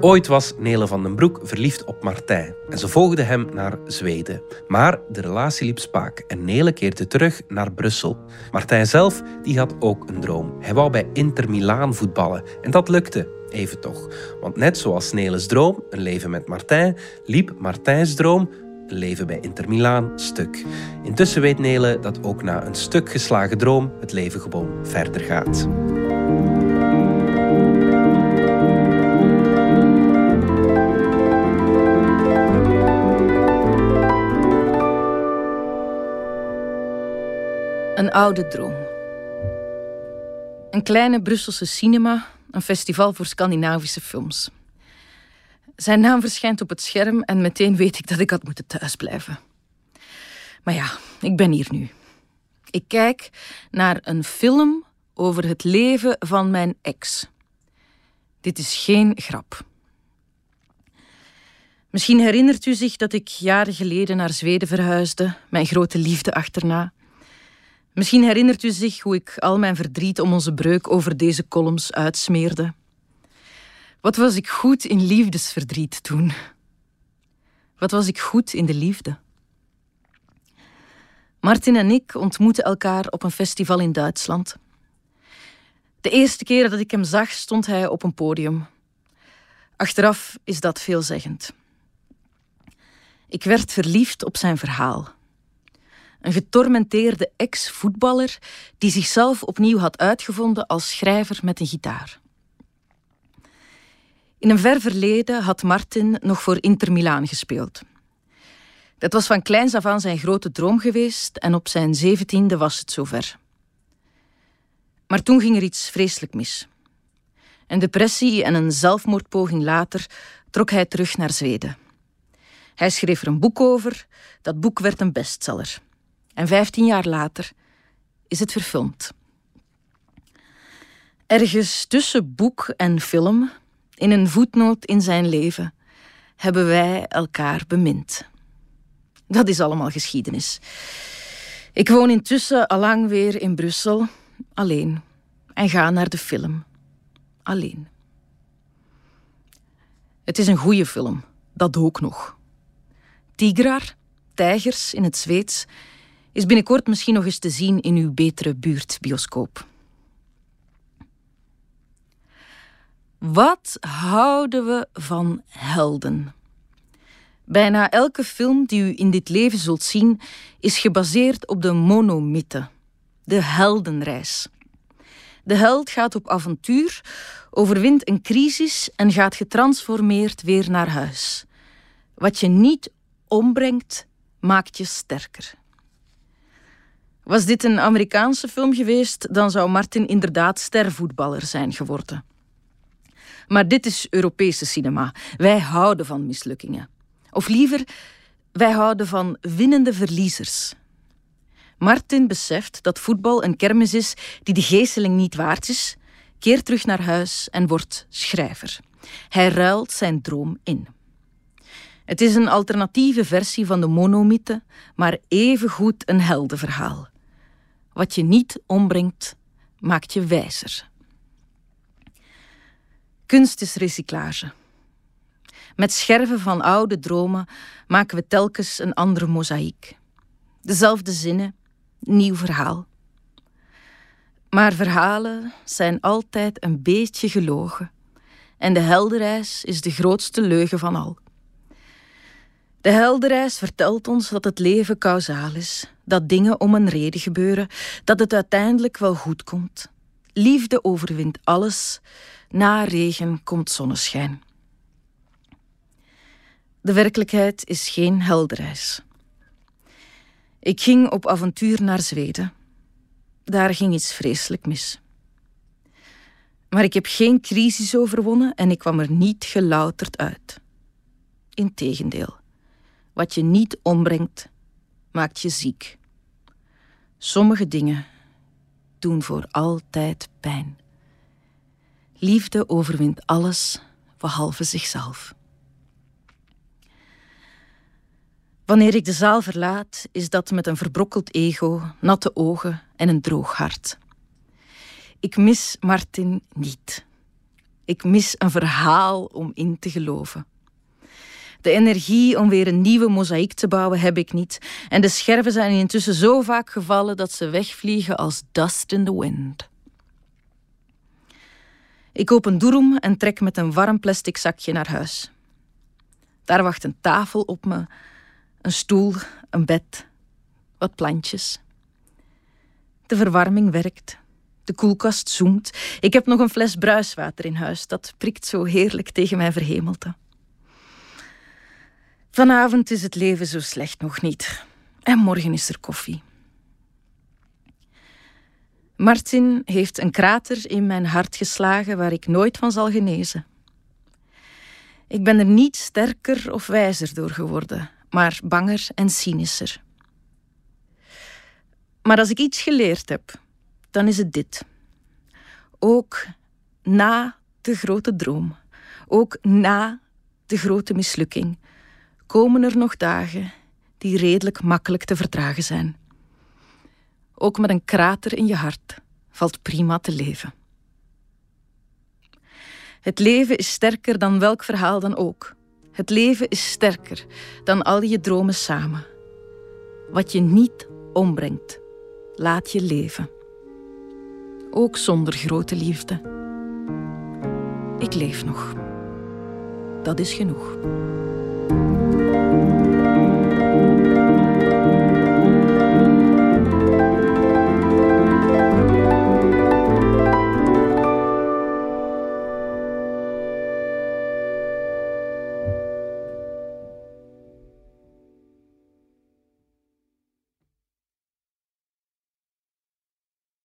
Ooit was Nele van den Broek verliefd op Martijn en ze volgde hem naar Zweden. Maar de relatie liep spaak en Nele keerde terug naar Brussel. Martijn zelf die had ook een droom. Hij wou bij Inter Milaan voetballen en dat lukte. Even toch. Want net zoals Neles droom, een leven met Martijn, liep Martijns droom, een leven bij Inter Milaan, stuk. Intussen weet Nele dat ook na een stuk geslagen droom het leven gewoon verder gaat. Een oude droom. Een kleine Brusselse cinema, een festival voor Scandinavische films. Zijn naam verschijnt op het scherm en meteen weet ik dat ik had moeten thuisblijven. Maar ja, ik ben hier nu. Ik kijk naar een film over het leven van mijn ex. Dit is geen grap. Misschien herinnert u zich dat ik jaren geleden naar Zweden verhuisde, mijn grote liefde achterna. Misschien herinnert u zich hoe ik al mijn verdriet om onze breuk over deze columns uitsmeerde. Wat was ik goed in liefdesverdriet toen? Wat was ik goed in de liefde? Martin en ik ontmoetten elkaar op een festival in Duitsland. De eerste keer dat ik hem zag, stond hij op een podium. Achteraf is dat veelzeggend. Ik werd verliefd op zijn verhaal. Een getormenteerde ex-voetballer die zichzelf opnieuw had uitgevonden als schrijver met een gitaar. In een ver verleden had Martin nog voor Inter Milaan gespeeld. Dat was van kleins af aan zijn grote droom geweest en op zijn zeventiende was het zover. Maar toen ging er iets vreselijk mis. Een depressie en een zelfmoordpoging later trok hij terug naar Zweden. Hij schreef er een boek over, dat boek werd een bestseller. En vijftien jaar later is het verfilmd. Ergens tussen boek en film, in een voetnoot in zijn leven, hebben wij elkaar bemind. Dat is allemaal geschiedenis. Ik woon intussen allang weer in Brussel, alleen, en ga naar de film, alleen. Het is een goede film, dat ook nog. Tigrar, tijgers in het Zweeds, is binnenkort misschien nog eens te zien in uw betere buurtbioscoop. Wat houden we van helden? Bijna elke film die u in dit leven zult zien, is gebaseerd op de monomythe, de heldenreis. De held gaat op avontuur, overwint een crisis en gaat getransformeerd weer naar huis. Wat je niet ombrengt, maakt je sterker. Was dit een Amerikaanse film geweest, dan zou Martin inderdaad stervoetballer zijn geworden. Maar dit is Europese cinema. Wij houden van mislukkingen. Of liever, wij houden van winnende verliezers. Martin beseft dat voetbal een kermis is die de geesteling niet waard is, keert terug naar huis en wordt schrijver. Hij ruilt zijn droom in. Het is een alternatieve versie van de monomythe, maar evengoed een heldenverhaal. Wat je niet ombrengt, maakt je wijzer. Kunst is recyclage. Met scherven van oude dromen maken we telkens een andere mozaïek. Dezelfde zinnen, nieuw verhaal. Maar verhalen zijn altijd een beetje gelogen. En de helderreis is de grootste leugen van al. De helderreis vertelt ons dat het leven kausaal is, dat dingen om een reden gebeuren, dat het uiteindelijk wel goed komt. Liefde overwint alles, na regen komt zonneschijn. De werkelijkheid is geen helderreis. Ik ging op avontuur naar Zweden. Daar ging iets vreselijk mis. Maar ik heb geen crisis overwonnen en ik kwam er niet gelouterd uit. Integendeel, wat je niet ombrengt, maakt je ziek. Sommige dingen doen voor altijd pijn. Liefde overwint alles behalve zichzelf. Wanneer ik de zaal verlaat, is dat met een verbrokkeld ego, natte ogen en een droog hart. Ik mis Martin niet. Ik mis een verhaal om in te geloven. De energie om weer een nieuwe mozaïek te bouwen heb ik niet. En de scherven zijn intussen zo vaak gevallen dat ze wegvliegen als dust in the wind. Ik koop een doeroem en trek met een warm plastic zakje naar huis. Daar wacht een tafel op me, een stoel, een bed, wat plantjes. De verwarming werkt. De koelkast zoemt. Ik heb nog een fles bruiswater in huis. Dat prikt zo heerlijk tegen mijn verhemelte. Vanavond is het leven zo slecht nog niet. En morgen is er koffie. Martin heeft een krater in mijn hart geslagen waar ik nooit van zal genezen. Ik ben er niet sterker of wijzer door geworden, maar banger en cynischer. Maar als ik iets geleerd heb, dan is het dit. Ook na de grote droom, ook na de grote mislukking, komen er nog dagen die redelijk makkelijk te verdragen zijn. Ook met een krater in je hart valt prima te leven. Het leven is sterker dan welk verhaal dan ook. Het leven is sterker dan al je dromen samen. Wat je niet ombrengt, laat je leven. Ook zonder grote liefde. Ik leef nog. Dat is genoeg.